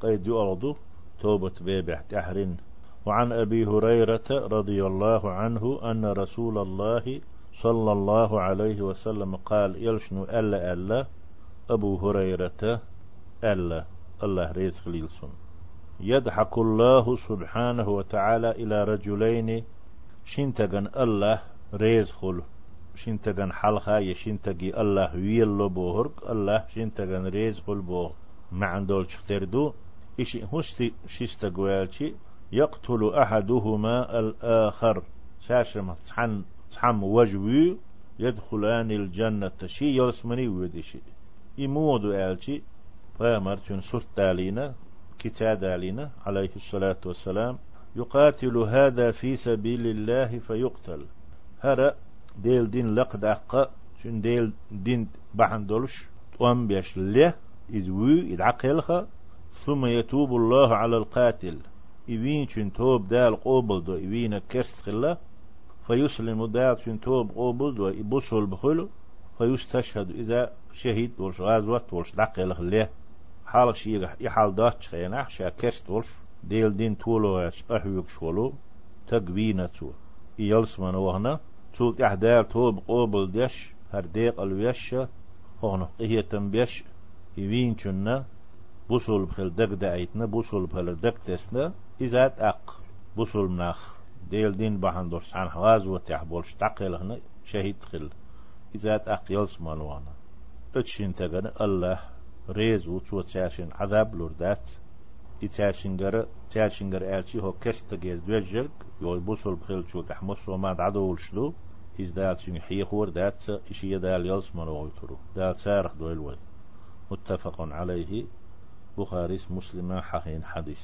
قيد يؤرض توبة بيبح تحرن وعن أبي هريرة رضي الله عنه أن رسول الله صلى الله عليه وسلم قال يلشنو ألا ألا؟ أبو هريرة ألا. الله رزق ليلسون. يضحك الله سبحانه وتعالى إلى رجلين. شنتغن الله رزق شنتغن حلقة يشنتغي الله ويلو بوهرك الله شنتغن رزق البوه ما عندول دو إيش هستي شيستغوالشي يقتل أحدهما الآخر. شاشم تحن تحم وجوي يدخلان الجنة. شي يرسمني ودشي يمودو آلشي فامرتون سرت علينا كتاد علينا عليه الصلاة والسلام يقاتل هذا في سبيل الله فيقتل. هرأ ديل دين لقد أقا شن ديل دين بحن دولش توام بيش له إذ وي إذ عقلها ثم يتوب الله على القاتل. إبين توب دال قوبل دو إبين كرت خلا فيسلم دال توب قوبل دو إبوسول بخلو فيستشهد إذا شهيد ورش غازوات ورش دقل خليه. حال شيء يحال داتش خينا شا كرت ورش ديل دين تولو أحيوك شولو تقبينة تو. يلس من وهنا تولت إحدال توب قوبل ديش هرديق الويش هون هي تنبيش يوين شنا بوصل بخل دق دعيتنا بوصل بخل دق تسنا إذا أق بوصل مناخ. ديل دين بحن دورس عن حواز وتح بولش تعقل هنا شهيد خل إذا أق يلس مالوانا. اتشين تغن الله. ريز وتو تشاشين عذاب لوردات. إتشاشنجر تشاشنجر آلشي هو كشت جيز دوجرك يوي بوصل بخل شو تحمس وما عدو ولشلو. إز دال شين حيخور دات إشي دال يلس مالوغيترو دال سارخ دويل متفق عليه. بخاري مسلم حقين حديث.